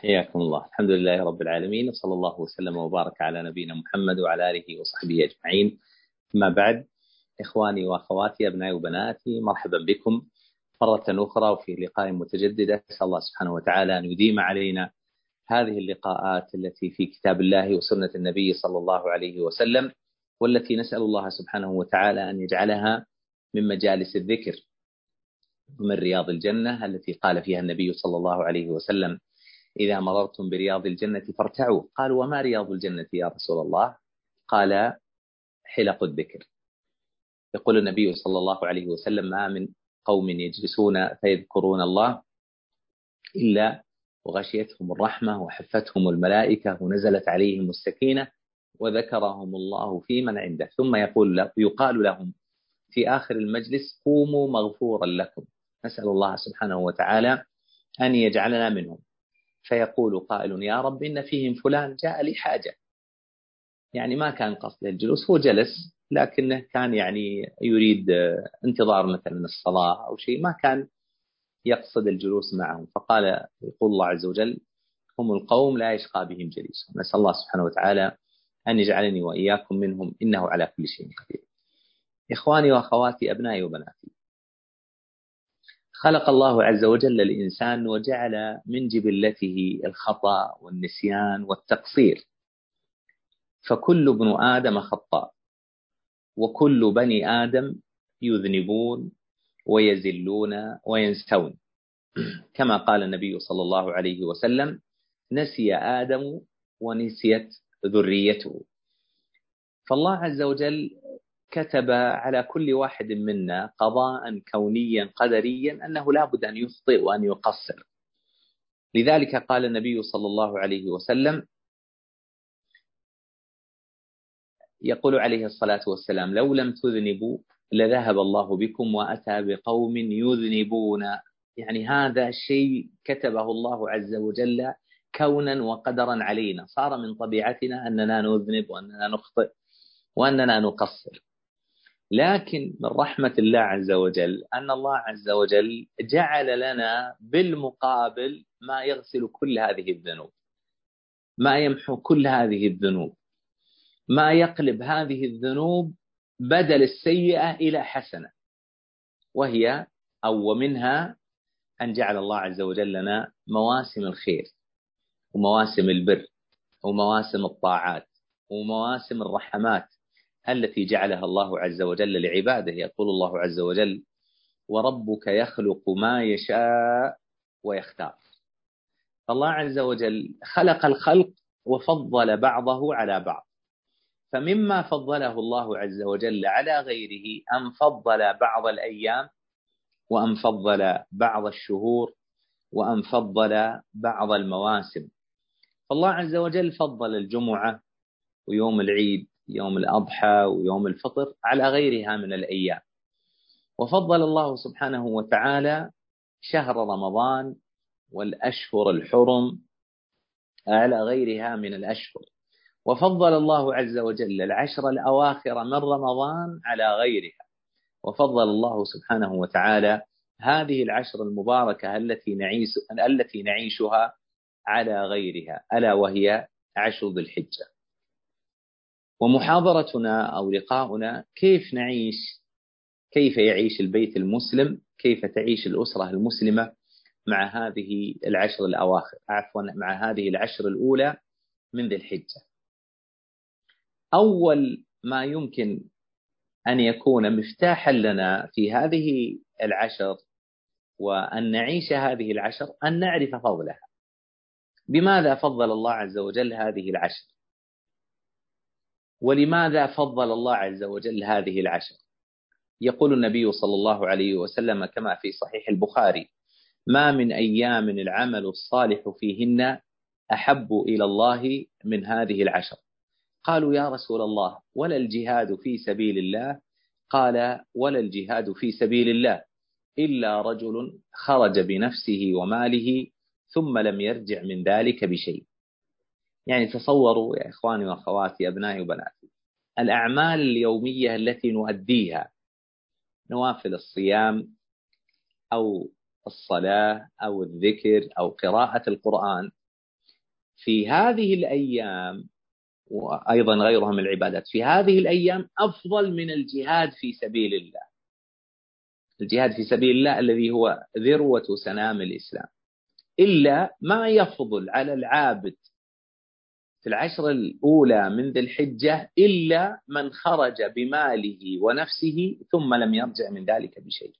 حياكم الله. الحمد لله رب العالمين وصلى الله وسلم وبارك على نبينا محمد وعلى آله وصحبه أجمعين. ما بعد إخواني وأخواتي أبنائي وبناتي مرحبا بكم مرة أخرى وفي لقاء متجدد. أسأل الله سبحانه وتعالى أن يديم علينا هذه اللقاءات التي في كتاب الله وسنة النبي صلى الله عليه وسلم والتي نسأل الله سبحانه وتعالى أن يجعلها من مجالس الذكر. ومن رياض الجنة التي قال فيها النبي صلى الله عليه وسلم إذا مررتم برياض الجنة فارتعوا. قالوا وما رياض الجنة يا رسول الله؟ قال حلق الذكر. يقول النبي صلى الله عليه وسلم ما من قوم يجلسون فيذكرون الله إلا وغشيتهم الرحمة وحفتهم الملائكة ونزلت عليهم السكينة وذكرهم الله في من عنده. ثم يقول يقال لهم في آخر المجلس قوموا مغفورا لكم. نسأل الله سبحانه وتعالى أن يجعلنا منهم. فيقول قائل يا رب إن فيهم فلان جاء لي حاجة. يعني ما كان قصده الجلوس هو جلس لكنه كان يعني يريد انتظار مثلا الصلاة أو شيء ما كان يقصد الجلوس معهم. فقال يقول الله عز وجل هم القوم لا يشقى بهم جليسهم نسأل الله سبحانه وتعالى أن يجعلني وإياكم منهم إنه على كل شيء قدير. إخواني وأخواتي أبنائي وبناتي خلق الله عز وجل الإنسان وجعل من جبلته الخطأ والنسيان والتقصير. فكل ابن آدم خطاء وكل بني آدم يذنبون ويزلون وينسون. كما قال النبي صلى الله عليه وسلم نسي آدم ونسيت ذريته. فالله عز وجل كتب على كل واحد منا قضاء كونيا قدريا أنه لا بد أن يخطئ وأن يقصر. لذلك قال النبي صلى الله عليه وسلم يقول عليه الصلاة والسلام لو لم تذنبوا لذهب الله بكم وأتى بقوم يذنبون. يعني هذا شيء كتبه الله عز وجل كونا وقدرا علينا. صار من طبيعتنا أننا نذنب وأننا نخطئ وأننا نقصر. لكن من رحمة الله عز وجل أن الله عز وجل جعل لنا بالمقابل ما يغسل كل هذه الذنوب ما يمحو كل هذه الذنوب ما يقلب هذه الذنوب بدل السيئة إلى حسنة وهي أو ومنها أن جعل الله عز وجل لنا مواسم الخير ومواسم البر ومواسم الطاعات ومواسم الرحمات التي جعلها الله عز وجل لعباده يقول الله عز وجل وربك يخلق ما يشاء ويختار الله عز وجل خلق الخلق وفضل بعضه على بعض. فمما فضله الله عز وجل على غيره أن فضل بعض الأيام وأن فضل بعض الشهور وأن فضل بعض المواسم. فالله عز وجل فضل الجمعة ويوم العيد يوم الأضحى ويوم الفطر على غيرها من الأيام. وفضل الله سبحانه وتعالى شهر رمضان والأشهر الحرم على غيرها من الأشهر. وفضل الله عز وجل العشر الأواخر من رمضان على غيرها. وفضل الله سبحانه وتعالى هذه العشر المباركة التي نعيش التي نعيشها على غيرها. ألا وهي عشر ذي الحجة. ومحاضرتنا أو لقاؤنا كيف نعيش كيف يعيش البيت المسلم كيف تعيش الأسرة المسلمة مع هذه العشر الأواخر عفوا مع هذه العشر الأولى من ذي الحجة. أول ما يمكن أن يكون مفتاحا لنا في هذه العشر وأن نعيش هذه العشر أن نعرف فضلها. بماذا فضل الله عز وجل هذه العشر؟ ولماذا فضل الله عز وجل هذه العشر؟ يقول النبي صلى الله عليه وسلم كما في صحيح البخاري ما من أيام العمل الصالح فيهن أحب إلى الله من هذه العشر. قالوا يا رسول الله ولا الجهاد في سبيل الله؟ قال ولا الجهاد في سبيل الله إلا رجل خرج بنفسه وماله ثم لم يرجع من ذلك بشيء. يعني تصوروا يا إخواني وأخواتي أبنائي وبناتي الأعمال اليومية التي نؤديها نوافل الصيام أو الصلاة أو الذكر أو قراءة القرآن في هذه الأيام وأيضا غيرها من العبادات في هذه الأيام أفضل من الجهاد في سبيل الله. الجهاد في سبيل الله الذي هو ذروة سنام الإسلام. إلا ما يفضل على العابد في العشر الأولى من ذي الحجة إلا من خرج بماله ونفسه ثم لم يرجع من ذلك بشيء.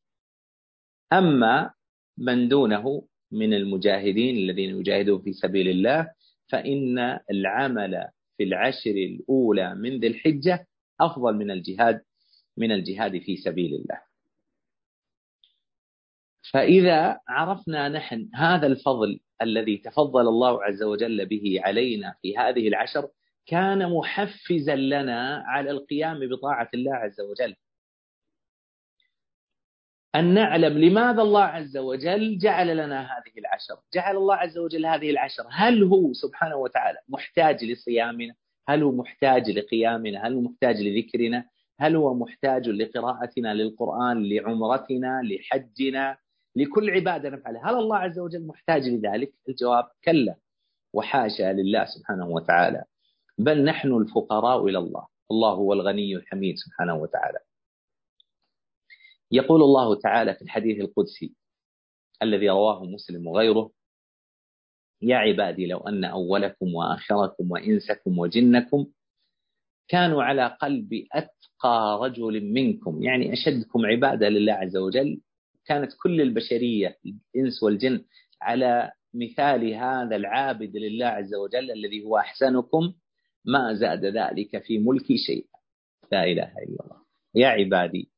أما من دونه من المجاهدين الذين يجاهدون في سبيل الله فإن العمل في العشر الأولى من ذي الحجة أفضل من الجهاد من الجهاد في سبيل الله. فإذا عرفنا نحن هذا الفضل الذي تفضل الله عز وجل به علينا في هذه العشر كان محفزا لنا على القيام بطاعة الله عز وجل. أن نعلم لماذا الله عز وجل جعل لنا هذه العشر. جعل الله عز وجل هذه العشر. هل هو سبحانه وتعالى محتاج لصيامنا؟ هل هو محتاج لقيامنا؟ هل هو محتاج لذكرنا؟ هل هو محتاج لقراءتنا للقرآن لعمرتنا لحجنا؟ لكل عبادة نفعلها هل الله عز وجل محتاج لذلك؟ الجواب كلا وحاشا لله سبحانه وتعالى. بل نحن الفقراء إلى الله. الله هو الغني الحميد سبحانه وتعالى. يقول الله تعالى في الحديث القدسي الذي رواه مسلم وغيره يا عبادي لو أن أولكم وآخركم وإنسكم وجنكم كانوا على قلب أتقى رجل منكم. يعني أشدكم عبادة لله عز وجل كانت كل البشرية الإنس والجن على مثال هذا العابد لله عز وجل الذي هو أحسنكم ما زاد ذلك في ملكي شيئا. لا إله إلا الله. يا عبادي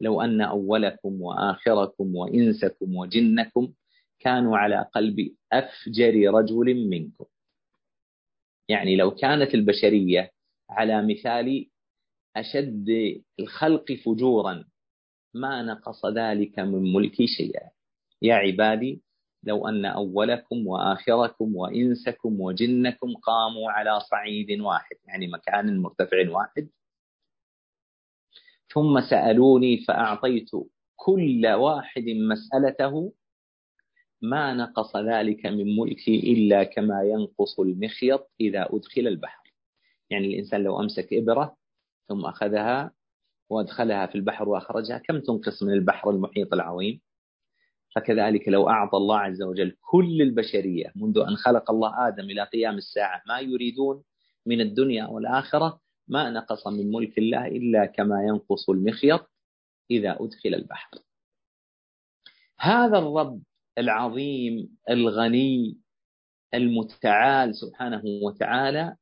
لو أن أولكم وآخركم وإنسكم وجنكم كانوا على قلب أفجر رجل منكم. يعني لو كانت البشرية على مثال أشد الخلق فجورا ما نقص ذلك من ملكي شيئا. يا عبادي لو أن أولكم وآخركم وإنسكم وجنكم قاموا على صعيد واحد يعني مكان مرتفع واحد ثم سألوني فأعطيت كل واحد مسألته ما نقص ذلك من ملكي إلا كما ينقص المخيط إذا أدخل البحر. يعني الإنسان لو أمسك إبرة ثم أخذها وأدخلها في البحر وأخرجها. كم تنقص من البحر المحيط العظيم؟ فكذلك لو أعطى الله عز وجل كل البشرية منذ أن خلق الله آدم إلى قيام الساعة ما يريدون من الدنيا والآخرة ما نقص من ملك الله إلا كما ينقص المخيط إذا أدخل البحر. هذا الرب العظيم الغني المتعال سبحانه وتعالى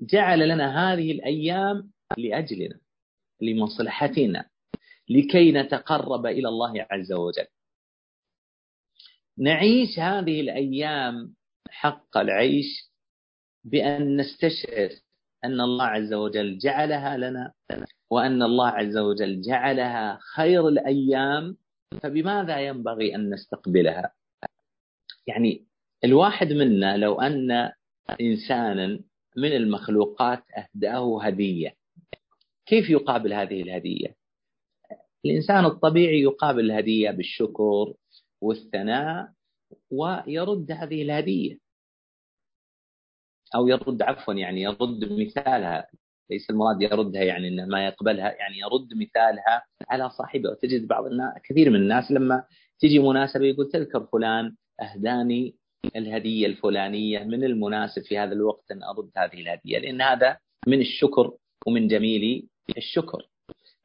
جعل لنا هذه الأيام لأجلنا. لمصلحتنا لكي نتقرب إلى الله عز وجل. نعيش هذه الأيام حق العيش بأن نستشعر أن الله عز وجل جعلها لنا وأن الله عز وجل جعلها خير الأيام فبماذا ينبغي أن نستقبلها؟ يعني الواحد منا لو أن إنسانا من المخلوقات أهدأه هدية. كيف يقابل هذه الهدية؟ الإنسان الطبيعي يقابل الهدية بالشكر والثناء ويرد هذه الهدية. أو يرد عفوا يعني يرد مثالها. ليس المراد يردها يعني إنه ما يقبلها يعني يرد مثالها على صاحبه. وتجد بعض الناس كثير من الناس لما تجي مناسبة يقول تذكر فلان أهداني الهدية الفلانية من المناسب في هذا الوقت أن أرد هذه الهدية؟ لأن هذا من الشكر ومن جميل الشكر.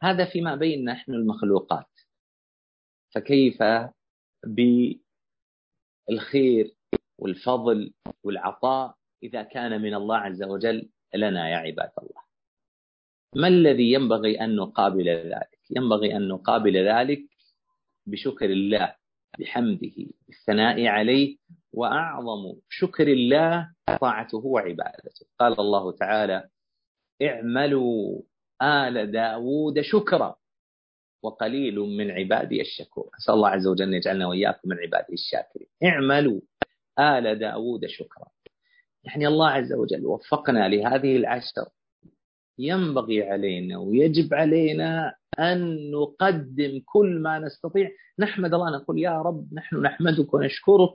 هذا فيما بين نحن المخلوقات. فكيف بالخير والفضل والعطاء إذا كان من الله عز وجل لنا يا عباد الله؟ ما الذي ينبغي أن نقابل ذلك؟ ينبغي أن نقابل ذلك بشكر الله بحمده بالثناء عليه وأعظم شكر الله طاعته وعبادته. قال الله تعالى اعملوا آل داود شكرا. وقليل من عبادي الشكور. أسأل الله عز وجل أن يجعلنا وإياكم من عباده الشاكرين. اعملوا. آل داود شكرا. يعني الله عز وجل وفقنا لهذه العشر. ينبغي علينا ويجب علينا أن نقدم كل ما نستطيع. نحمد الله نقول يا رب نحن نحمدك ونشكرك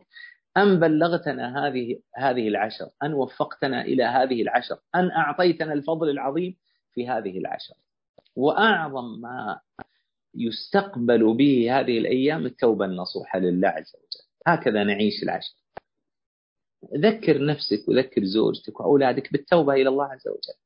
أن بلغتنا هذه هذه العشر أن وفقتنا إلى هذه العشر أن أعطيتنا الفضل العظيم في هذه العشر. وأعظم ما يستقبل به هذه الأيام التوبة النصوحة لله عز وجل. هكذا نعيش العشر. ذكر نفسك وذكر زوجتك وأولادك بالتوبة إلى الله عز وجل.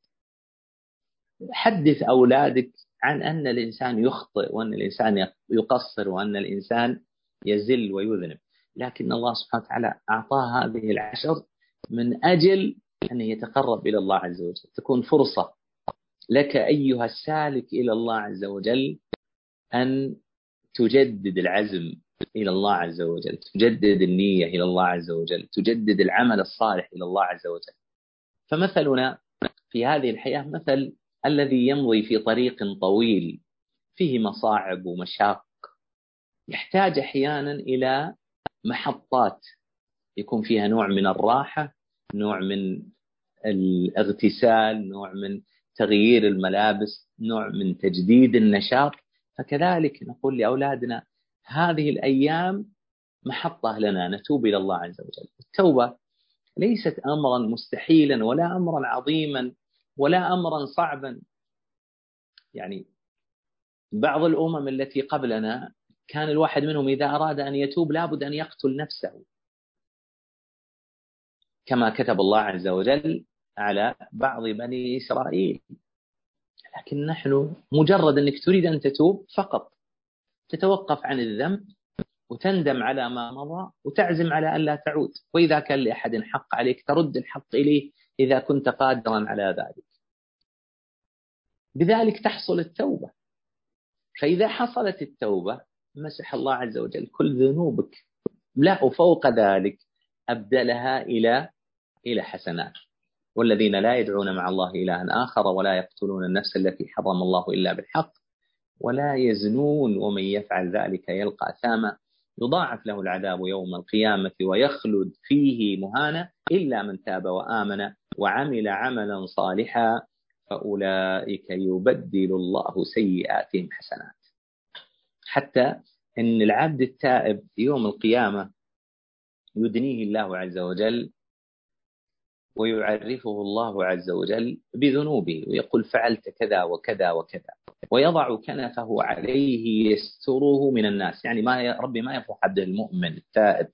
حدث أولادك عن أن الإنسان يخطئ وأن الإنسان يقصر وأن الإنسان يزل ويذنب. لكن الله سبحانه وتعالى أعطاه هذه العشر من أجل أن يتقرب إلى الله عز وجل. تكون فرصة لك أيها السالك إلى الله عز وجل أن تجدد العزم إلى الله عز وجل تجدد النية إلى الله عز وجل تجدد العمل الصالح إلى الله عز وجل. فمثلنا في هذه الحياة مثل الذي يمضي في طريق طويل فيه مصاعب ومشاق يحتاج أحيانا إلى محطات يكون فيها نوع من الراحة نوع من الاغتسال نوع من تغيير الملابس نوع من تجديد النشاط. فكذلك نقول لأولادنا هذه الأيام محطة لنا نتوب إلى الله عز وجل. التوبة ليست أمرا مستحيلا ولا أمرا عظيما ولا أمرا صعبا. يعني بعض الأمم التي قبلنا كان الواحد منهم إذا أراد أن يتوب لابد أن يقتل نفسه. كما كتب الله عز وجل على بعض بني إسرائيل. لكن نحن مجرد أنك تريد أن تتوب فقط. تتوقف عن الذنب وتندم على ما مضى وتعزم على أن لا تعود. وإذا كان لأحد حق عليك ترد الحق إليه إذا كنت قادرا على ذلك. بذلك تحصل التوبة. فإذا حصلت التوبة مسح الله عز وجل كل ذنوبك. لا وفوق ذلك أبدلها إلى إلى حسنات. والذين لا يدعون مع الله إلها آخر ولا يقتلون النفس التي حرم الله إلا بالحق ولا يزنون ومن يفعل ذلك يلقى أثاما. يضاعف له العذاب يوم القيامة ويخلد فيه مهانا إلا من تاب وآمن وعمل عملا صالحا فأولئك يبدل الله سيئاتهم حسنات. حتى أن العبد التائب يوم القيامة يدنيه الله عز وجل ويعرفه الله عز وجل بذنوبه ويقول فعلت كذا وكذا وكذا ويضع كنفه عليه يستره من الناس. يعني ما ربي ما يفرح عبده المؤمن التائب.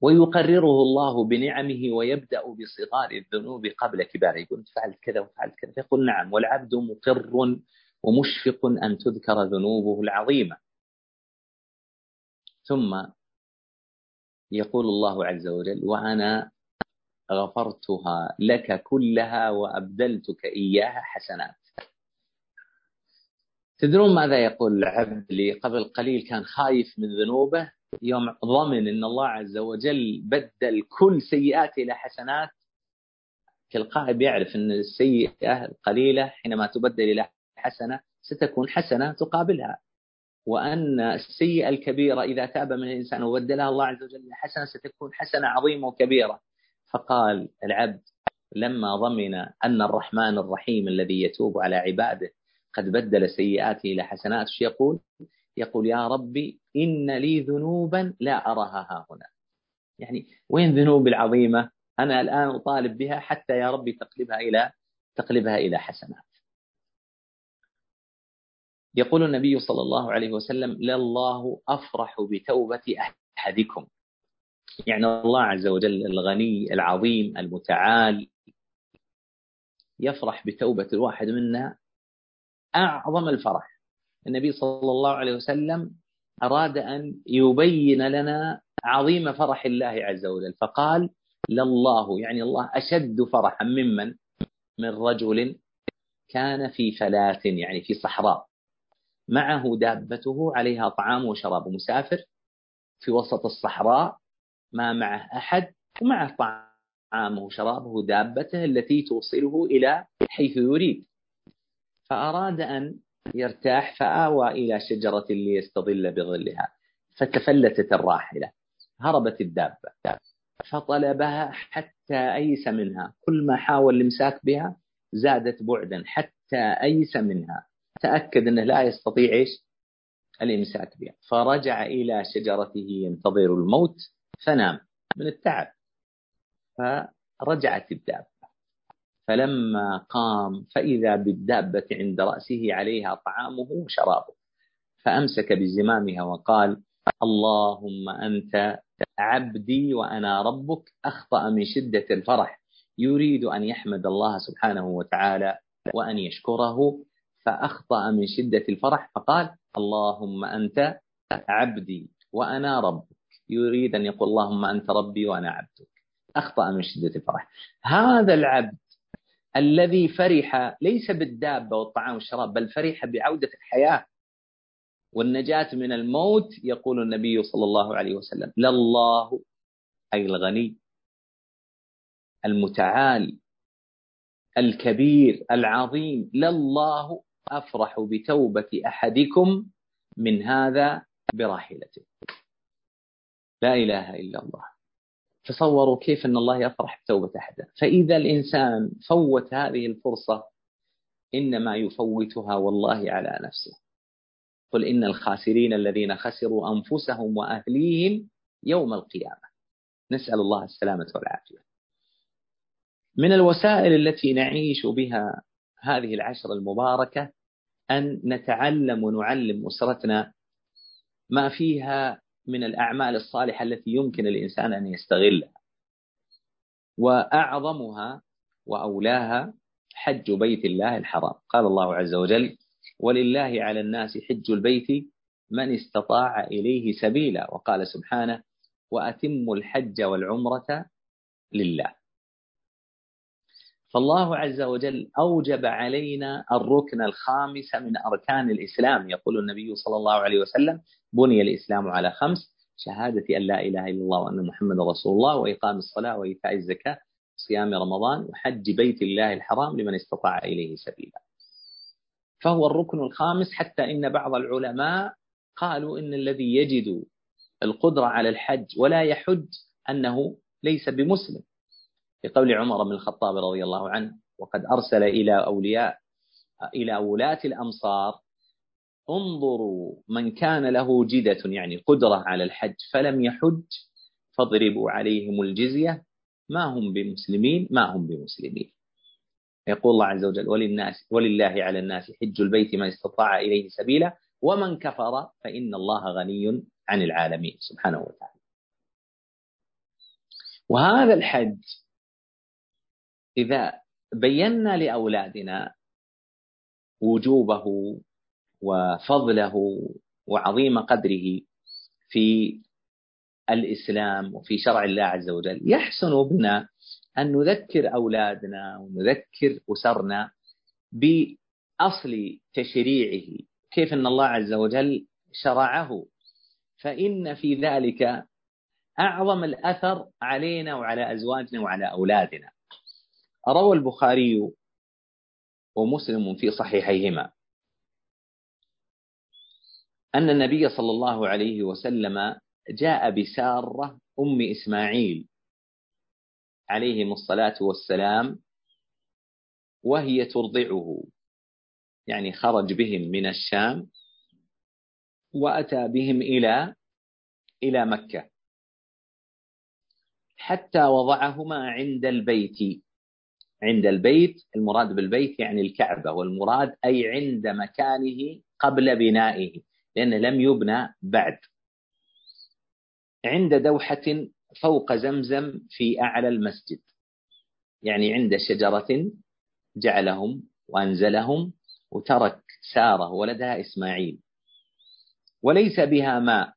ويقرره الله بنعمه ويبدأ بصغار الذنوب قبل كباره. يقول فعلت كذا وفعلت كذا. يقول نعم والعبد مقر ومشفق أن تذكر ذنوبه العظيمة. ثم يقول الله عز وجل وأنا غفرتها لك كلها وأبدلتك إياها حسنات. تدرون ماذا يقول العبد اللي قبل قليل كان خايف من ذنوبه؟ يوم ضمن إن الله عز وجل بدل كل سيئاته إلى حسنات تلقائي بيعرف إن السيئة القليلة حينما تبدل إلى حسنة ستكون حسنة تقابلها. وأن السيئة الكبيرة إذا تاب من الإنسان وبدلها الله عز وجل حسنه ستكون حسنة عظيمة وكبيرة. فقال العبد لما ضمن أن الرحمن الرحيم الذي يتوب على عباده قد بدل سيئاته إلى حسنات يقول؟ يقول يا ربي إن لي ذنوبا لا أراها ها هنا. يعني وين ذنوبي العظيمة؟ أنا الآن أطالب بها حتى يا ربي تقلبها إلى تقلبها إلى حسنات. يقول النبي صلى الله عليه وسلم لله أفرح بتوبة أحدكم. يعني الله عز وجل الغني العظيم المتعال يفرح بتوبة الواحد منا أعظم الفرح. النبي صلى الله عليه وسلم أراد أن يبين لنا عظيم فرح الله عز وجل فقال لله يعني الله أشد فرحا ممن؟ من رجل كان في فلاة يعني في صحراء معه دابته عليها طعام وشراب مسافر في وسط الصحراء ما معه أحد ومعه طعامه وشرابه دابته التي توصله إلى حيث يريد. فأراد أن يرتاح فآوى إلى شجرة ليستظل بظلها فتفلتت الراحلة هربت الدابة فطلبها حتى أيس منها. كل ما حاول الإمساك بها زادت بعدا حتى أيس منها. تأكد أنه لا يستطيع إيش؟ الإمساك بها. فرجع إلى شجرته ينتظر الموت. فنام من التعب فرجعت الدابة فلما قام فإذا بالدابة عند رأسه عليها طعامه وشرابه فأمسك بزمامها وقال اللهم أنت عبدي وأنا ربك أخطأ من شدة الفرح. يريد أن يحمد الله سبحانه وتعالى وأن يشكره فأخطأ من شدة الفرح فقال اللهم أنت عبدي وأنا ربك. يريد أن يقول اللهم أنت ربي وأنا عبدك. أخطأ من شدة الفرح. هذا العبد الذي فرح ليس بالدابة والطعام والشراب بل فرح بعودة الحياة والنجاة من الموت يقول النبي صلى الله عليه وسلم. لله أي الغني المتعال الكبير العظيم. لله أفرح بتوبة أحدكم من هذا براحلته لا إله إلا الله. تصوروا كيف أن الله يفرح بتوبة أحد فإذا الإنسان فوت هذه الفرصة إنما يفوتها والله على نفسه. قل إن الخاسرين الذين خسروا أنفسهم وأهليهم يوم القيامة. نسأل الله السلامة والعافية. من الوسائل التي نعيش بها هذه العشر المباركة أن نتعلم ونعلم أسرتنا ما فيها من الأعمال الصالحة التي يمكن الإنسان أن يستغلها. وأعظمها وأولاها حج بيت الله الحرام. قال الله عز وجل ولله على الناس حج البيت من استطاع إليه سبيلا وقال سبحانه وأتم الحج والعمرة لله فالله عز وجل أوجب علينا الركن الخامس من أركان الإسلام. يقول النبي صلى الله عليه وسلم بني الإسلام على خمس شهادة أن لا إله إلا الله وأن محمد رسول الله وإقام الصلاة وإيتاء الزكاة صيام رمضان وحج بيت الله الحرام لمن استطاع إليه سبيلا. فهو الركن الخامس حتى إن بعض العلماء قالوا إن الذي يجد القدرة على الحج ولا يحج أنه ليس بمسلم. لقول عمر بن الخطاب رضي الله عنه وقد أرسل إلى أولياء إلى ولاة الأمصار انظروا من كان له جدة يعني قدرة على الحج فلم يحج فاضربوا عليهم الجزية. ما هم بمسلمين؟ ما هم بمسلمين. يقول الله عز وجل وللناس ولله على الناس حج البيت من استطاع إليه سبيلا ومن كفر فإن الله غني عن العالمين. سبحانه وتعالى. وهذا الحج إذا بينا لأولادنا وجوبه وفضله وعظيم قدره في الإسلام وفي شرع الله عز وجل. يحسن بنا أن نذكر أولادنا ونذكر أسرنا بأصل تشريعه كيف أن الله عز وجل شرعه. فإن في ذلك أعظم الأثر علينا وعلى أزواجنا وعلى أولادنا. روى البخاري ومسلم في صحيحيهما. أن النبي صلى الله عليه وسلم جاء بسارة أم إسماعيل عليهم الصلاة والسلام وهي ترضعه يعني خرج بهم من الشام وأتى بهم إلى إلى مكة. حتى وضعهما عند البيت. عند البيت المراد بالبيت يعني الكعبة والمراد أي عند مكانه قبل بنائه. لأنه لم يبنى بعد. عند دوحة فوق زمزم في أعلى المسجد. يعني عند شجرة جعلهم وأنزلهم وترك سارة ولدها إسماعيل. وليس بها ماء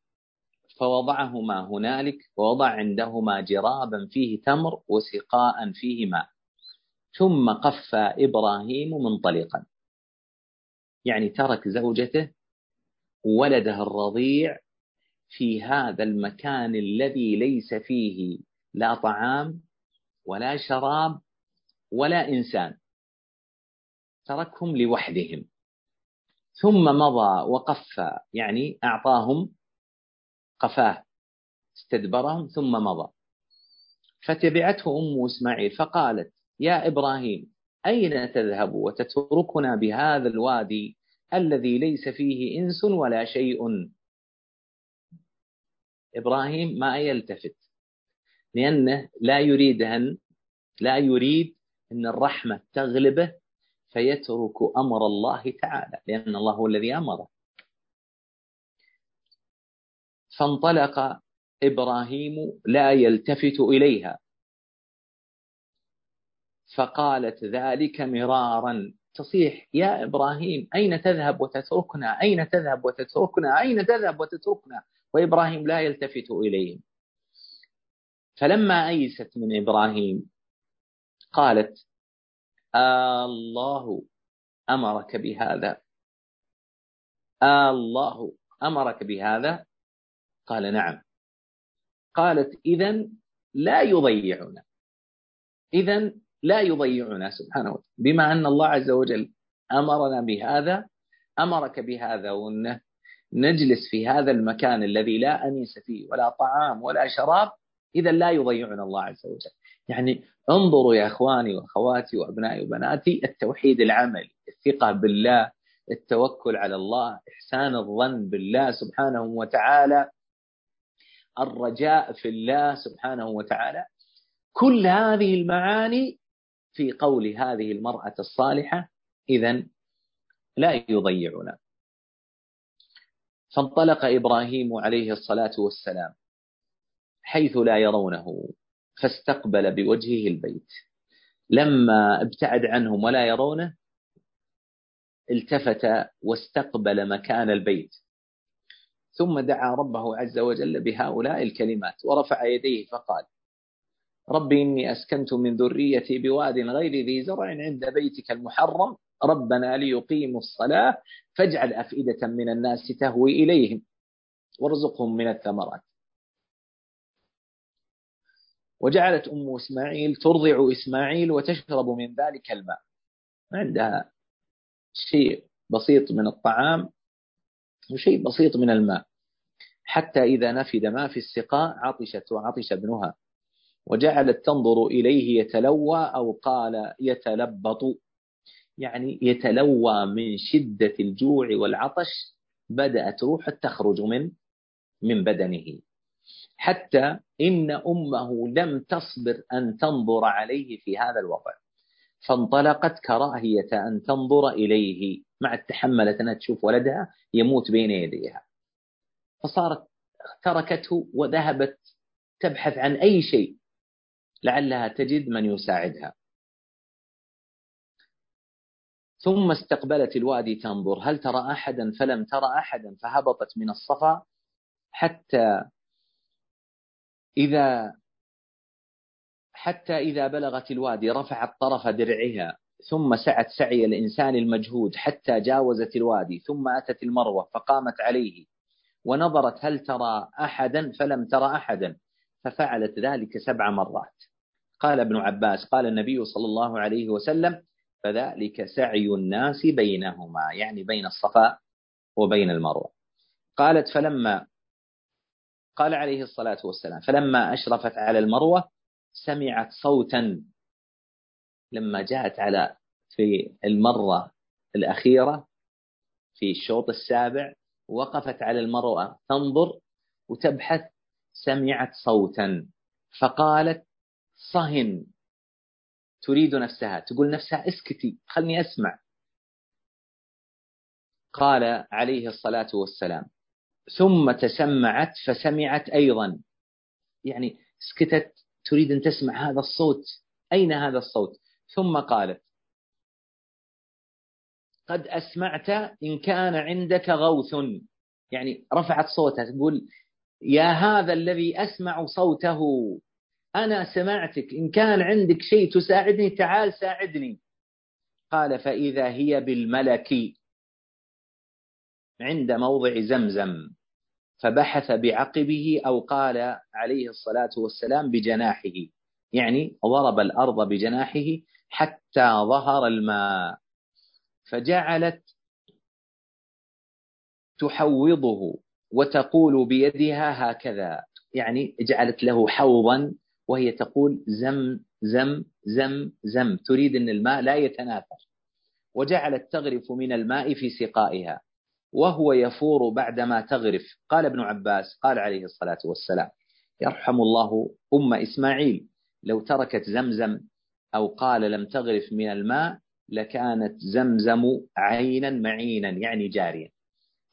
فوضعهما هنالك ووضع عندهما جرابا فيه تمر وسقاء فيه ماء. ثم قف إبراهيم منطلقا. يعني ترك زوجته ولده الرضيع في هذا المكان الذي ليس فيه لا طعام ولا شراب ولا إنسان. تركهم لوحدهم. ثم مضى وقف يعني أعطاهم قفاه استدبرهم ثم مضى. فتبعته أم إسماعيل فقالت يا إبراهيم أين تذهب وتتركنا بهذا الوادي الذي ليس فيه إنس ولا شيء. إبراهيم ما يلتفت لأنه لا يريد أن لا يريد أن الرحمة تغلبه فيترك أمر الله تعالى لأن الله هو الذي أمره. فانطلق إبراهيم لا يلتفت إليها فقالت ذلك مرارا. تصيح يا إبراهيم أين تذهب وتتركنا؟ أين تذهب وتتركنا؟ أين تذهب وتتركنا؟ وإبراهيم لا يلتفت إليهم. فلما أيست من إبراهيم قالت الله أمرك بهذا. الله أمرك بهذا؟ قال نعم. قالت إذا لا يضيعنا. إذا لا يضيعنا سبحانه وتعالى. بما أن الله عز وجل أمرنا بهذا أمرك بهذا وأنه نجلس في هذا المكان الذي لا أنيس فيه ولا طعام ولا شراب إذا لا يضيعنا الله عز وجل. يعني انظروا يا إخواني وأخواتي وأبنائي وبناتي التوحيد العملي، الثقة بالله، التوكل على الله، إحسان الظن بالله سبحانه وتعالى، الرجاء في الله سبحانه وتعالى، كل هذه المعاني في قول هذه المرأة الصالحة إذا لا يضيعنا. فانطلق إبراهيم عليه الصلاة والسلام حيث لا يرونه فاستقبل بوجهه البيت لما ابتعد عنهم ولا يرونه التفت واستقبل مكان البيت ثم دعا ربه عز وجل بهؤلاء الكلمات ورفع يديه فقال رب إني أسكنت من ذريتي بواد غير ذي زرع عند بيتك المحرم. ربنا ليقيموا الصلاة فاجعل أفئدة من الناس تهوي إليهم وارزقهم من الثمرات. وجعلت أم إسماعيل ترضع إسماعيل وتشرب من ذلك الماء. عندها شيء بسيط من الطعام وشيء بسيط من الماء. حتى إذا نفد ما في السقاء عطشت وعطش ابنها. وجعلت تنظر إليه يتلوى أو قال يتلبط. يعني يتلوى من شدة الجوع والعطش بدأت روح تخرج من من بدنه. حتى إن أمه لم تصبر أن تنظر عليه في هذا الوضع. فانطلقت كراهية أن تنظر إليه. مع تحملت أنها تشوف ولدها يموت بين يديها. فصارت تركته وذهبت تبحث عن أي شيء. لعلها تجد من يساعدها. ثم استقبلت الوادي تنظر. هل ترى أحدا؟ فلم ترى أحدا فهبطت من الصفا حتى إذا حتى إذا بلغت الوادي رفعت طرف درعها ثم سعت سعي الإنسان المجهود حتى جاوزت الوادي ثم أتت المروة فقامت عليه ونظرت هل ترى أحدا؟ فلم ترى أحدا ففعلت ذلك سبع مرات. قال ابن عباس قال النبي صلى الله عليه وسلم فذلك سعي الناس بينهما يعني بين الصفاء وبين المروة قالت فلما قال عليه الصلاة والسلام فلما أشرفت على المروة سمعت صوتا لما جاءت على في المرة الأخيرة في الشوط السابع وقفت على المروة تنظر وتبحث سمعت صوتا فقالت صهن تريد نفسها. تقول نفسها اسكتي خلني أسمع. قال عليه الصلاة والسلام. ثم تسمعت فسمعت أيضا. يعني سكتت تريد أن تسمع هذا الصوت. أين هذا الصوت؟ ثم قالت قد أسمعت إن كان عندك غوث. يعني رفعت صوتها تقول يا هذا الذي أسمع صوته. أنا سمعتك إن كان عندك شيء تساعدني تعال ساعدني. قال فإذا هي بالملك. عند موضع زمزم. فبحث بعقبه أو قال عليه الصلاة والسلام بجناحه. يعني ضرب الأرض بجناحه حتى ظهر الماء. فجعلت تحوضه وتقول بيدها هكذا. يعني جعلت له حوضا وهي تقول زم زم زم زم. تريد أن الماء لا يتناثر وجعلت تغرف من الماء في سقائها. وهو يفور بعدما تغرف. قال ابن عباس قال عليه الصلاة والسلام يرحم الله أم إسماعيل. لو تركت زمزم أو قال لم تغرف من الماء لكانت زمزم عينا معينا يعني جاريا.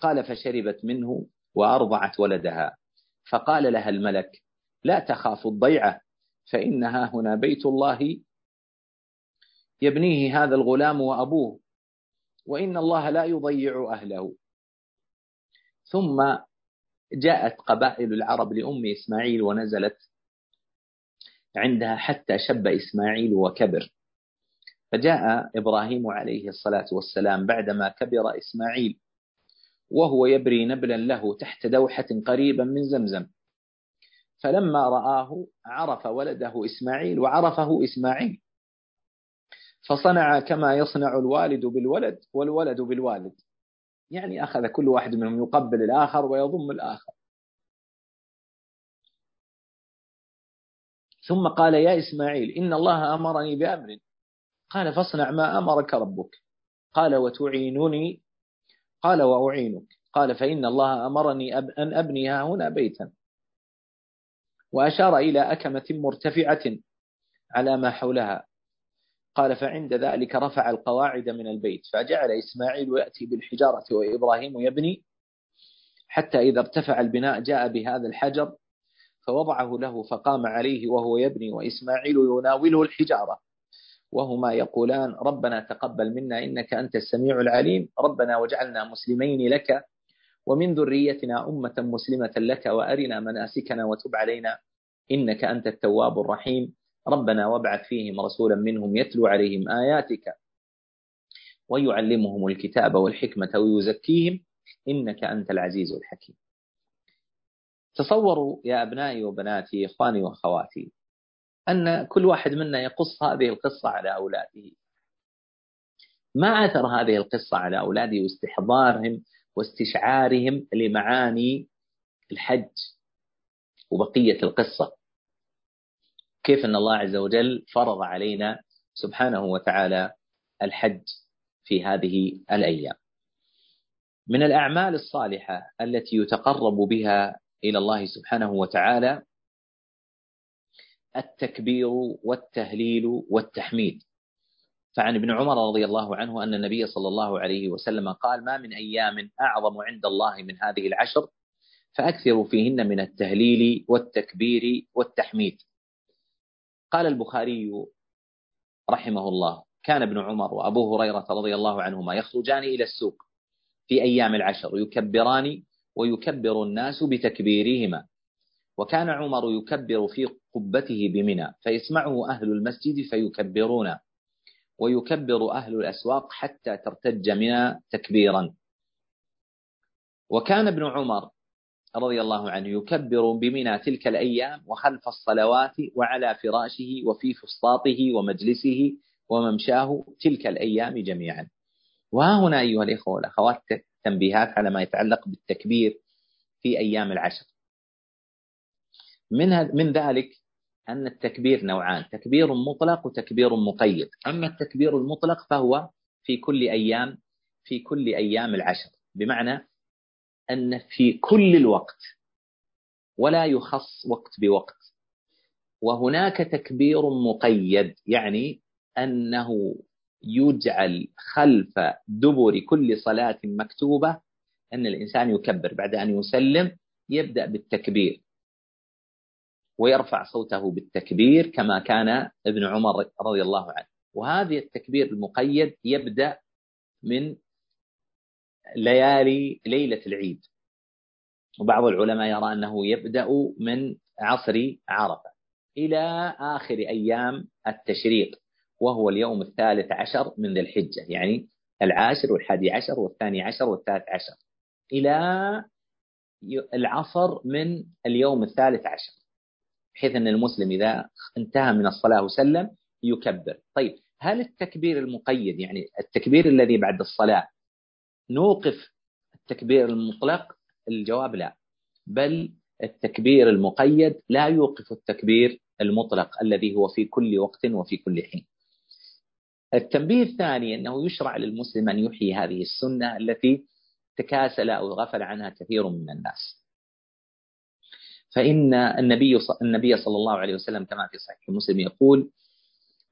قال فشربت منه وأرضعت ولدها. فقال لها الملك لا تخاف الضيعة فإنها هنا بيت الله يبنيه هذا الغلام وأبوه وإن الله لا يضيع أهله. ثم جاءت قبائل العرب لأم إسماعيل ونزلت عندها حتى شب إسماعيل وكبر. فجاء إبراهيم عليه الصلاة والسلام بعدما كبر إسماعيل وهو يبري نبلا له تحت دوحة قريبا من زمزم. فلما رآه عرف ولده إسماعيل وعرفه إسماعيل فصنع كما يصنع الوالد بالولد والولد بالوالد. يعني أخذ كل واحد منهم يقبل الآخر ويضم الآخر. ثم قال يا إسماعيل إن الله أمرني بأمر. قال فاصنع ما أمرك ربك. قال وتعينني. قال وأعينك. قال فإن الله أمرني أن أبني هنا بيتا. وأشار إلى أكمة مرتفعة على ما حولها. قال فعند ذلك رفع القواعد من البيت فجعل إسماعيل يأتي بالحجارة وإبراهيم يبني. حتى إذا ارتفع البناء جاء بهذا الحجر فوضعه له فقام عليه وهو يبني وإسماعيل يناوله الحجارة. وهما يقولان ربنا تقبل منا إنك أنت السميع العليم. ربنا وجعلنا مسلمين لك ومن ذريتنا أمة مسلمة لك وأرنا مناسكنا وتب علينا إنك أنت التواب الرحيم. ربنا وابعث فيهم رسولا منهم يتلو عليهم آياتك ويعلمهم الكتاب والحكمة ويزكيهم. إنك أنت العزيز الحكيم. تصوروا يا أبنائي وبناتي إخواني وأخواتي أن كل واحد منا يقص هذه القصة على أولاده. ما أثر هذه القصة على أولاده واستحضارهم؟ واستشعارهم لمعاني الحج وبقية القصة. كيف أن الله عز وجل فرض علينا سبحانه وتعالى الحج في هذه الأيام. من الأعمال الصالحة التي يتقرب بها إلى الله سبحانه وتعالى التكبير والتهليل والتحميد. فعن ابن عمر رضي الله عنه أن النبي صلى الله عليه وسلم قال ما من أيام أعظم عند الله من هذه العشر فأكثروا فيهن من التهليل والتكبير والتحميد. قال البخاري رحمه الله كان ابن عمر وأبو هريرة رضي الله عنهما يخرجان إلى السوق في أيام العشر يكبران ويكبر الناس بتكبيرهما. وكان عمر يكبر في قبته بمنى فيسمعه أهل المسجد فيكبرون. ويكبر أهل الأسواق حتى ترتج منى تكبيرا. وكان ابن عمر رضي الله عنه يكبر بمنى تلك الأيام وخلف الصلوات وعلى فراشه وفي فسطاطه ومجلسه وممشاه تلك الأيام جميعا. وها هنا أيها الإخوة والأخوات تنبيهات على ما يتعلق بالتكبير في أيام العشر. من من ذلك أن التكبير نوعان تكبير مطلق وتكبير مقيد. أما التكبير المطلق فهو في كل أيام في كل أيام العشر. بمعنى أن في كل الوقت ولا يخص وقت بوقت. وهناك تكبير مقيد يعني أنه يجعل خلف دبر كل صلاة مكتوبة أن الإنسان يكبر. بعد أن يسلم يبدأ بالتكبير. ويرفع صوته بالتكبير كما كان ابن عمر رضي الله عنه. وهذه التكبير المقيد يبدأ من ليالي ليلة العيد. وبعض العلماء يرى أنه يبدأ من عصر عرفة إلى آخر أيام التشريق وهو اليوم الثالث عشر من ذي الحجة يعني العاشر والحادي عشر والثاني عشر والثالث عشر. إلى العصر من اليوم الثالث عشر. بحيث أن المسلم إذا انتهى من الصلاة وسلم يكبر. طيب هل التكبير المقيد يعني التكبير الذي بعد الصلاة نوقف التكبير المطلق؟ الجواب لا. بل التكبير المقيد لا يوقف التكبير المطلق الذي هو في كل وقت وفي كل حين. التنبيه الثاني أنه يشرع للمسلم أن يحيي هذه السنة التي تكاسل أو غفل عنها كثير من الناس. فإن النبي النبي صلى الله عليه وسلم كما في صحيح مسلم يقول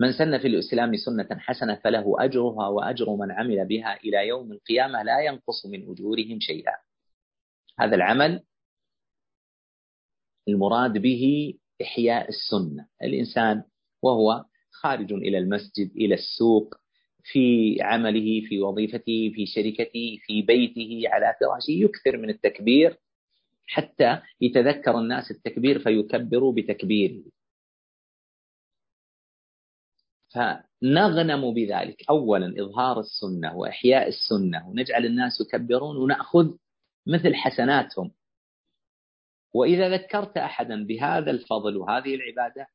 من سن في الإسلام سنة حسنة فله أجرها وأجر من عمل بها إلى يوم القيامة لا ينقص من أجورهم شيئا. هذا العمل المراد به إحياء السنة. الإنسان وهو خارج إلى المسجد إلى السوق في عمله في وظيفته في شركته في بيته على فراشه يكثر من التكبير حتى يتذكر الناس التكبير فيكبروا بتكبيره فنغنم بذلك. أولا إظهار السنة وإحياء السنة ونجعل الناس يكبرون ونأخذ مثل حسناتهم. وإذا ذكرت أحدا بهذا الفضل وهذه العبادة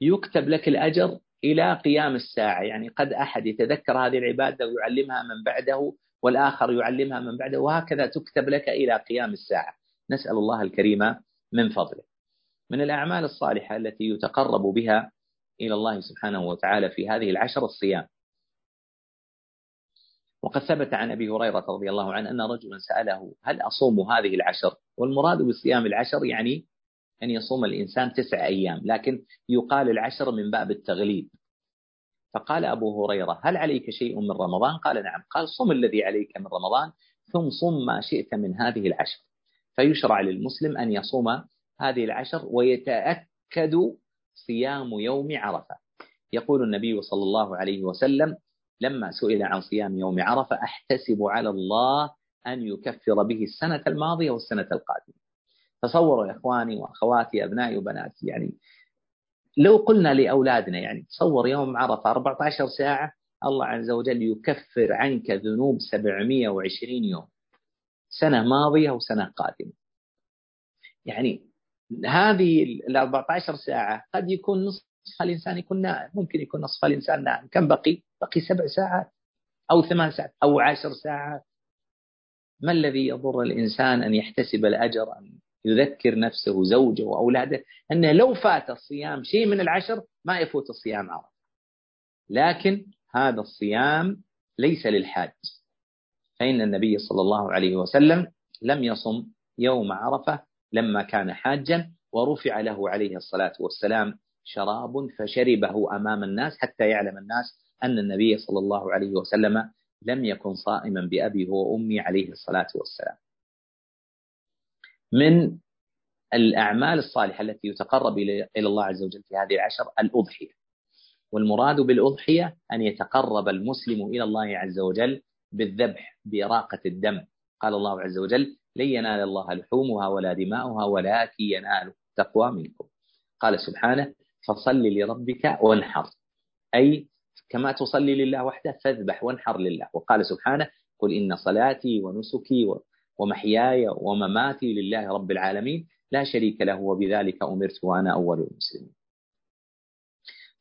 يكتب لك الأجر إلى قيام الساعة. يعني قد أحد يتذكر هذه العبادة ويعلمها من بعده والآخر يعلمها من بعده وهكذا تكتب لك إلى قيام الساعة. نسأل الله الكريم من فضله. من الأعمال الصالحة التي يتقرب بها إلى الله سبحانه وتعالى في هذه العشر الصيام. وقد ثبت عن أبي هريرة رضي الله عنه أن رجلا سأله هل أصوم هذه العشر؟ والمراد بصيام العشر يعني أن يصوم الإنسان تسع أيام لكن يقال العشر من باب التغليب. فقال أبو هريرة هل عليك شيء من رمضان؟ قال نعم قال صم الذي عليك من رمضان ثم صم ما شئت من هذه العشر. فيشرع للمسلم أن يصوم هذه العشر ويتأكد صيام يوم عرفة. يقول النبي صلى الله عليه وسلم لما سئل عن صيام يوم عرفة أحتسب على الله أن يكفر به السنة الماضية والسنة القادمة. تصوروا يا إخواني وأخواتي أبنائي وبناتي يعني لو قلنا لأولادنا يعني تصور يوم عرفة 14 ساعة الله عز وجل يكفر عنك ذنوب 720 يوم. سنة ماضية وسنة قادمة. يعني هذه ال 14 ساعة قد يكون نصف الإنسان يكون نائم. ممكن يكون نصف الإنسان نائم. كم بقي؟ بقي سبع ساعات أو ثمان ساعات أو عشر ساعات. ما الذي يضر الإنسان أن يحتسب الأجر أن يذكر نفسه زوجه وأولاده أنه لو فات الصيام شيء من العشر ما يفوت الصيام عرفة. لكن هذا الصيام ليس للحاج. فإن النبي صلى الله عليه وسلم؟ لم يصم يوم عرفة لما كان حاجا ورفع له عليه الصلاة والسلام شراب فشربه أمام الناس حتى يعلم الناس أن النبي صلى الله عليه وسلم لم يكن صائما بأبي وأمي عليه الصلاة والسلام. من الأعمال الصالحة التي يتقرب إلى الله عز وجل في هذه العشر الأضحية. والمراد بالأضحية أن يتقرب المسلم إلى الله عز وجل بالذبح بإراقة الدم. قال الله عز وجل لن ينال الله لحومها ولا دماؤها ولكن ينال التقوى منكم. قال سبحانه فصل لربك وانحر. أي كما تصلي لله وحده فاذبح وانحر لله. وقال سبحانه قل إن صلاتي ونسكي ومحياي ومماتي لله رب العالمين. لا شريك له وبذلك أمرت وأنا أول المسلمين.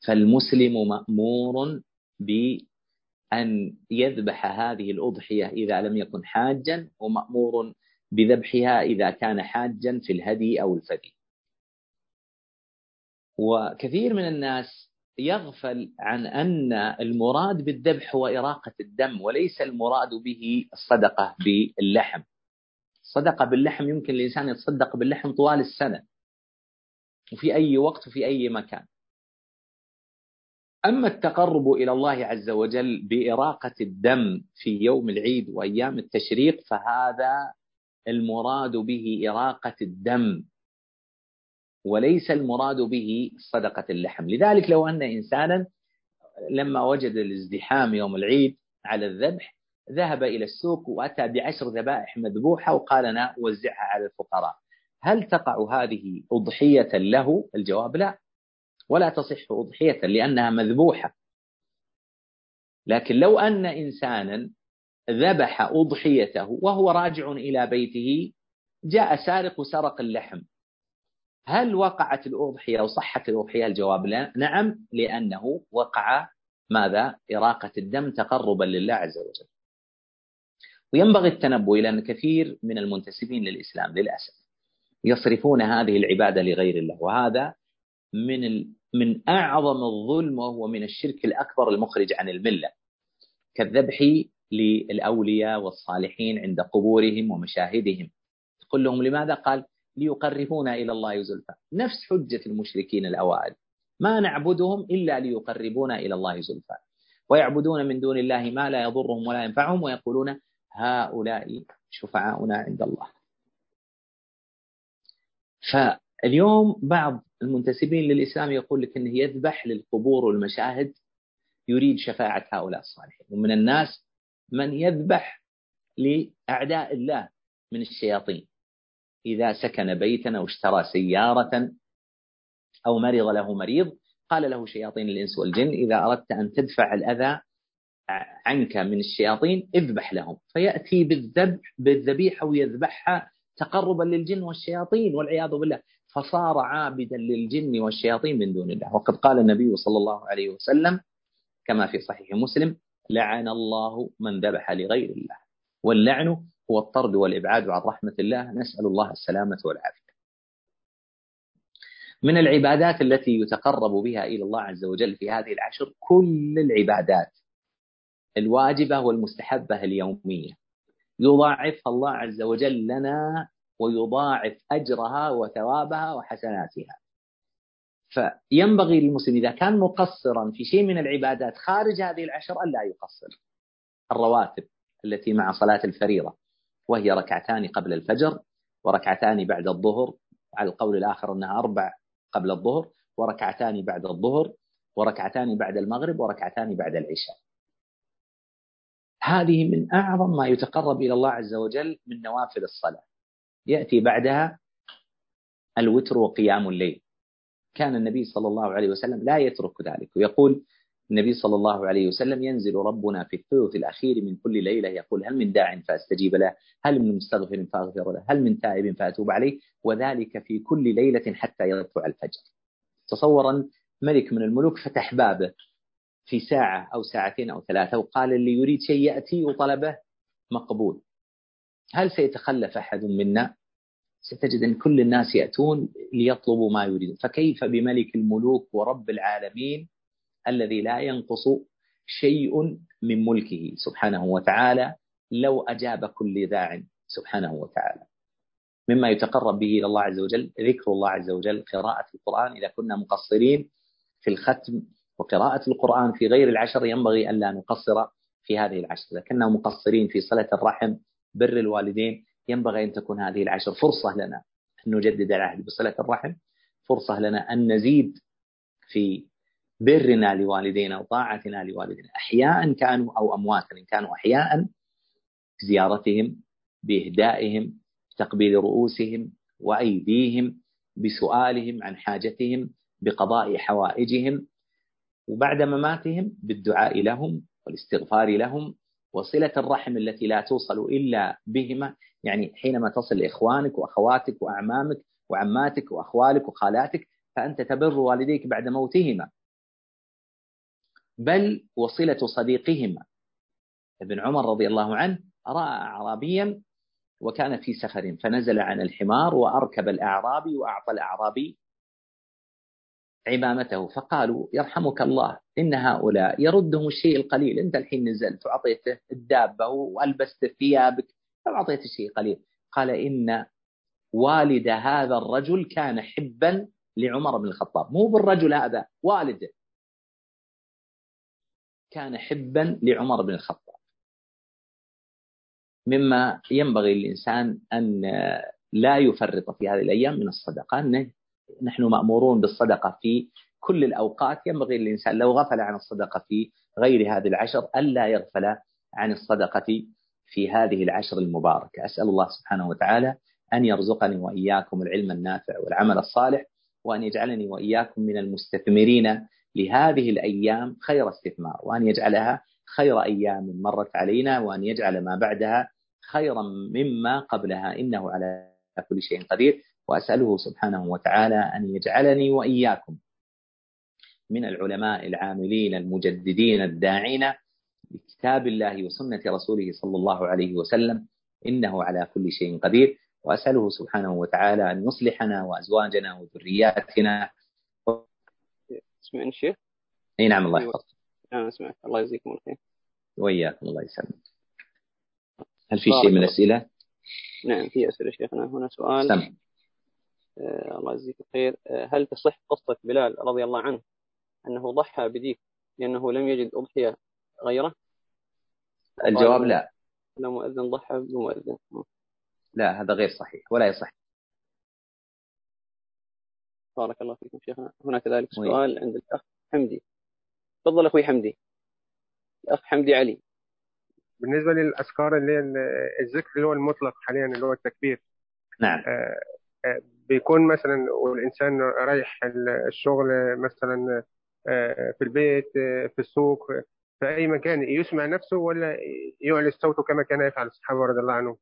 فالمسلم مأمور بأن يذبح هذه الأضحية إذا لم يكن حاجا ومأمور بذبحها إذا كان حاجا في الهدي أو الفدي. وكثير من الناس يغفل عن أن المراد بالذبح هو إراقة الدم وليس المراد به الصدقة باللحم. الصدقة باللحم يمكن الإنسان يتصدق باللحم طوال السنة وفي أي وقت وفي أي مكان. أما التقرب إلى الله عز وجل بإراقة الدم في يوم العيد وأيام التشريق فهذا المراد به إراقة الدم وليس المراد به صدقة اللحم. لذلك لو أن إنسانا لما وجد الازدحام يوم العيد على الذبح ذهب إلى السوق وأتى بعشر ذبائح مذبوحة وقال أنا أوزعها على الفقراء. هل تقع هذه أضحية له؟ الجواب لا. ولا تصح أضحية لأنها مذبوحة. لكن لو أن إنسانا ذبح أضحيته وهو راجع إلى بيته جاء سارق وسرق اللحم. هل وقعت الأضحية وصحت الأضحية؟ الجواب لا. نعم لأنه وقع ماذا؟ إراقة الدم تقربا لله عز وجل. وينبغي التنبؤ إلى أن كثير من المنتسبين للإسلام للأسف يصرفون هذه العبادة لغير الله. وهذا من من أعظم الظلم وهو من الشرك الأكبر المخرج عن الملة. كالذبح للأولياء والصالحين عند قبورهم ومشاهدهم. قل لهم لماذا؟ قال ليقربونا إلى الله زلفى. نفس حجة المشركين الأوائل. ما نعبدهم إلا ليقربونا إلى الله زلفى. ويعبدون من دون الله ما لا يضرهم ولا ينفعهم ويقولون هؤلاء شفعاؤنا عند الله. فاليوم بعض المنتسبين للإسلام يقول لك أنه يذبح للقبور والمشاهد يريد شفاعة هؤلاء الصالحين. ومن الناس من يذبح لأعداء الله من الشياطين. إذا سكن بيتا أو اشترى سيارة أو مرض له مريض قال له شياطين الإنس والجن إذا أردت أن تدفع الأذى عنك من الشياطين اذبح لهم. فيأتي بالذبح بالذبيحة ويذبحها تقربا للجن والشياطين والعياذ بالله. فصار عابدا للجن والشياطين من دون الله. وقد قال النبي صلى الله عليه وسلم كما في صحيح مسلم لعن الله من ذبح لغير الله. واللعن هو الطرد والإبعاد عن رحمة الله. نسأل الله السلامة والعافية. من العبادات التي يتقرب بها إلى الله عز وجل في هذه العشر كل العبادات الواجبة والمستحبة اليومية. يضاعفها الله عز وجل لنا ويضاعف أجرها وثوابها وحسناتها. فينبغي للمسلم إذا كان مقصرا في شيء من العبادات خارج هذه العشر ألا يقصر. الرواتب التي مع صلاة الفريضة وهي ركعتان قبل الفجر وركعتان بعد الظهر على القول الآخر أنها أربع قبل الظهر وركعتان بعد الظهر وركعتان بعد المغرب وركعتان بعد العشاء. هذه من أعظم ما يتقرب إلى الله عز وجل من نوافل الصلاة. يأتي بعدها الوتر وقيام الليل. كان النبي صلى الله عليه وسلم لا يترك ذلك. ويقول النبي صلى الله عليه وسلم ينزل ربنا في الثلث الأخير من كل ليلة يقول هل من داع فأستجيب له؟ هل من مستغفر فأغفر له؟ هل من تائب فأتوب عليه؟ وذلك في كل ليلة حتى يطلع الفجر. تصورا ملك من الملوك فتح بابه في ساعة أو ساعتين أو ثلاثة وقال اللي يريد شيء يأتي وطلبه مقبول. هل سيتخلف أحد منا؟ ستجد أن كل الناس يأتون ليطلبوا ما يريدون. فكيف بملك الملوك ورب العالمين الذي لا ينقص شيء من ملكه سبحانه وتعالى لو أجاب كل داع سبحانه وتعالى؟ مما يتقرب به إلى الله عز وجل ذكر الله عز وجل قراءة القرآن. إذا كنا مقصرين في الختم وقراءة القرآن في غير العشر ينبغي ألا نقصر في هذه العشر. إذا كنا مقصرين في صلة الرحم بر الوالدين ينبغي أن تكون هذه العشر فرصة لنا أن نجدد العهد بصلة الرحم فرصة لنا أن نزيد في برنا لوالدينا وطاعتنا لوالدينا أحياء كانوا أو أمواتا إن كانوا أحياء بزيارتهم بإهدائهم بتقبيل رؤوسهم وأيديهم بسؤالهم عن حاجتهم بقضاء حوائجهم وبعد مماتهم بالدعاء لهم والاستغفار لهم وصلة الرحم التي لا توصل إلا بهما يعني حينما تصل لإخوانك وأخواتك وأعمامك وعماتك وأخوالك وخالاتك فأنت تبر والديك بعد موتهما. بل وصلة صديقهما. ابن عمر رضي الله عنه رأى أعرابيا وكان في سفر فنزل عن الحمار وأركب الأعرابي وأعطى الأعرابي عمامته فقالوا يرحمك الله إن هؤلاء يردهم الشيء القليل أنت الحين نزلت وأعطيته الدابة وألبست ثيابك أعطيته شيء قليل. قال إن والد هذا الرجل كان حبا لعمر بن الخطاب. مو بالرجل هذا والده. كان حبا لعمر بن الخطاب. مما ينبغي للإنسان أن لا يفرط في هذه الأيام من الصدقة. نحن مأمورون بالصدقة في كل الأوقات. ينبغي للإنسان لو غفل عن الصدقة في غير هذه العشر ألا يغفل عن الصدقة في هذه العشر المباركة. أسأل الله سبحانه وتعالى أن يرزقني وإياكم العلم النافع والعمل الصالح وأن يجعلني وإياكم من المستثمرين لهذه الأيام خير استثمار وأن يجعلها خير أيام مرت علينا وأن يجعل ما بعدها خيرا مما قبلها. إنه على كل شيء قدير. وأسأله سبحانه وتعالى أن يجعلني وإياكم من العلماء العاملين المجددين الداعين بكتاب الله وسنة رسوله صلى الله عليه وسلم إنه على كل شيء قدير. وأسأله سبحانه وتعالى أن يصلحنا وأزواجنا وذرياتنا. اسمعني الشيخ؟ إي نعم الله أيوة. يحفظك. نعم أسمعك. الله يجزيكم الخير. وإياكم الله يسلمك. هل في شيء من الأسئلة؟ نعم في أسئلة شيخنا هنا سؤال. سم. آه، الله يجزيك الخير. آه، هل تصح قصة بلال رضي الله عنه أنه ضحى بديك لأنه لم يجد أضحية غيره؟ الجواب لا. لا مؤذن ضحى بمؤذن. لا هذا غير صحيح ولا يصح. بارك الله فيكم شيخنا. هنا كذلك سؤال عند الأخ حمدي. تفضل أخوي حمدي. الأخ حمدي علي. بالنسبة للأذكار اللي هي الذكر اللي هو المطلق حاليا اللي هو التكبير. نعم. آه، آه، بيكون مثلا والإنسان رايح الشغل مثلا آه، في البيت في السوق في أي مكان يسمع نفسه ولا يعلي صوته كما كان يفعل الصحابة رضي الله عنهم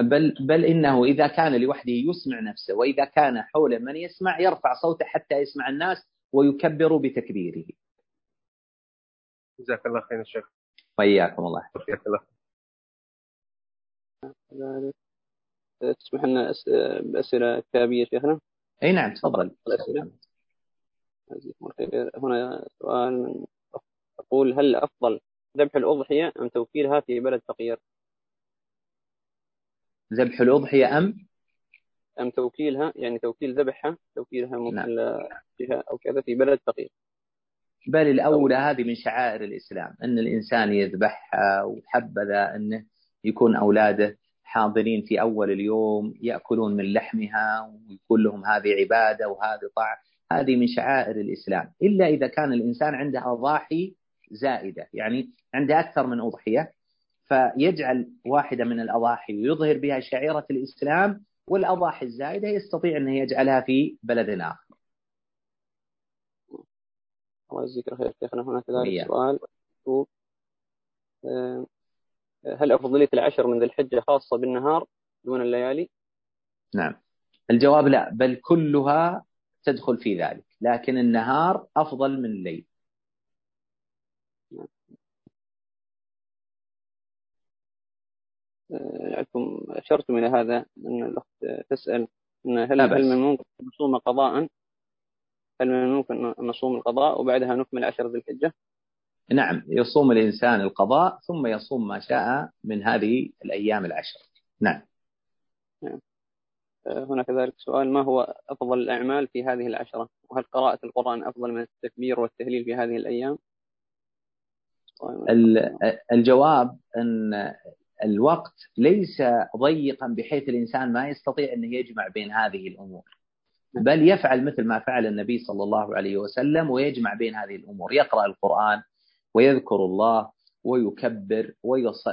بل بل إنه إذا كان لوحده يسمع نفسه وإذا كان حوله من يسمع يرفع صوته حتى يسمع الناس ويكبر بتكبيره. جزاك الله خير الشيخ. وإياكم الله جزاك الله تسمح لنا بأسئلة كتابية شيخنا؟ أي نعم تفضل. الأسئلة. هنا سؤال من تقول هل أفضل ذبح الأضحية أم توكيلها في بلد فقير؟ ذبح الأضحية أم أم توكيلها يعني توكيل ذبحها توكيلها ممكن نعم. فيها أو كذا في بلد فقير بل الأولى هذه من شعائر الإسلام أن الإنسان يذبحها وحبذا أنه يكون أولاده حاضرين في أول اليوم يأكلون من لحمها ويقول لهم هذه عبادة وهذه طاعة هذه من شعائر الإسلام إلا إذا كان الإنسان عنده أضاحي زائدة يعني عنده أكثر من أضحية. فيجعل واحدة من الأضاحي ويظهر بها شعيرة الإسلام والأضاحي الزائدة يستطيع أن يجعلها في بلد آخر. الله يجزيك الخير شيخنا. هنا كذلك سؤال. آه، هل أفضلية العشر من ذي الحجة خاصة بالنهار دون الليالي؟ نعم. الجواب لا بل كلها تدخل في ذلك لكن النهار أفضل من الليل. لعلكم أشرتم إلى هذا أن الأخت تسأل أن هل هل من الممكن أن نصوم قضاء؟ هل من الممكن أن نصوم القضاء وبعدها نكمل عشر ذي الحجة؟ نعم يصوم الإنسان القضاء ثم يصوم ما شاء من هذه الأيام العشر نعم, نعم. هنا كذلك سؤال ما هو أفضل الأعمال في هذه العشرة وهل قراءة القرآن أفضل من التكبير والتهليل في هذه الأيام الجواب أن الوقت ليس ضيقا بحيث الإنسان ما يستطيع أن يجمع بين هذه الأمور. بل يفعل مثل ما فعل النبي صلى الله عليه وسلم ويجمع بين هذه الأمور. يقرأ القرآن ويذكر الله ويكبر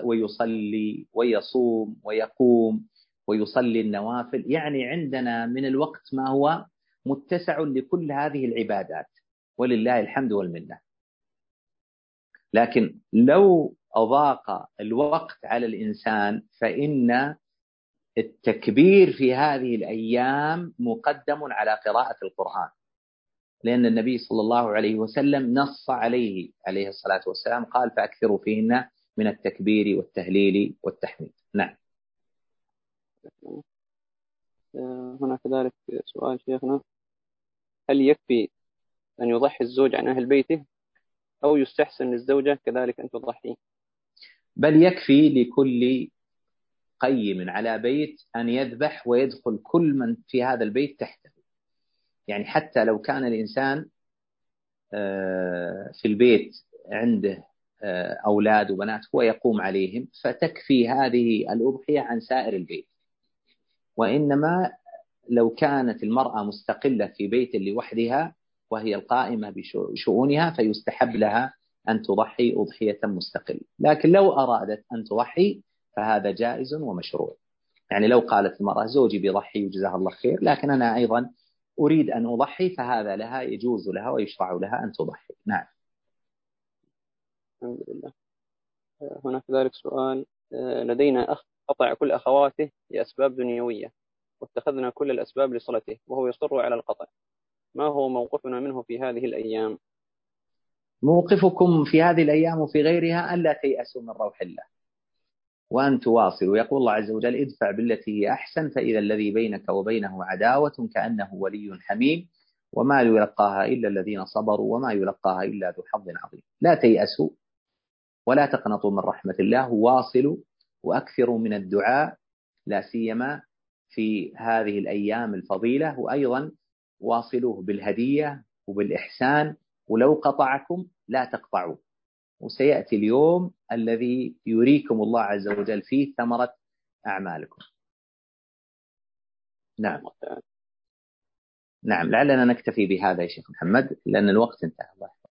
ويصلي ويصوم ويقوم ويصلي النوافل. يعني عندنا من الوقت ما هو متسع لكل هذه العبادات. ولله الحمد والمنة. لكن لو أضاق الوقت على الإنسان فإن التكبير في هذه الأيام مقدم على قراءة القرآن. لأن النبي صلى الله عليه وسلم نص عليه عليه الصلاة والسلام قال فأكثروا فيهن من التكبير والتهليل والتحميد. نعم. هنا كذلك سؤال شيخنا هل يكفي أن يضحي الزوج عن أهل بيته أو يستحسن للزوجة كذلك أن تضحي بل يكفي لكل قيم على بيت أن يذبح ويدخل كل من في هذا البيت تحته. يعني حتى لو كان الإنسان آه، في البيت عنده آه، أولاد وبنات هو يقوم عليهم فتكفي هذه الأضحية عن سائر البيت. وإنما لو كانت المرأة مستقلة في بيت لوحدها وهي القائمة بشؤونها فيستحب لها أن تضحي أضحية مستقلة لكن لو أرادت أن تضحي فهذا جائز ومشروع. يعني لو قالت المرأة زوجي بيضحي وجزاها الله خير لكن أنا أيضا أريد أن أضحي فهذا لها يجوز لها ويشرع لها أن تضحي. نعم. الحمد لله. هنا كذلك سؤال. لدينا أخ قطع كل أخواته لأسباب دنيوية واتخذنا كل الأسباب لصلته وهو يصر على القطع. ما هو موقفنا منه في هذه الأيام؟ موقفكم في هذه الأيام وفي غيرها ألا تيأسوا من روح الله. وأن تواصلوا. يقول الله عز وجل ادفع بالتي هي أحسن فإذا الذي بينك وبينه عداوة كأنه ولي حميم وما يلقاها إلا الذين صبروا وما يلقاها إلا ذو حظ عظيم. لا تيأسوا ولا تقنطوا من رحمة الله. واصلوا وأكثروا من الدعاء لا سيما في هذه الأيام الفضيلة. وأيضا واصلوه بالهدية وبالإحسان ولو قطعكم لا تقطعوا. وسيأتي اليوم الذي يريكم الله عز وجل فيه ثمرة أعمالكم. نعم. نعم لعلنا نكتفي بهذا يا شيخ محمد لأن الوقت انتهى. الله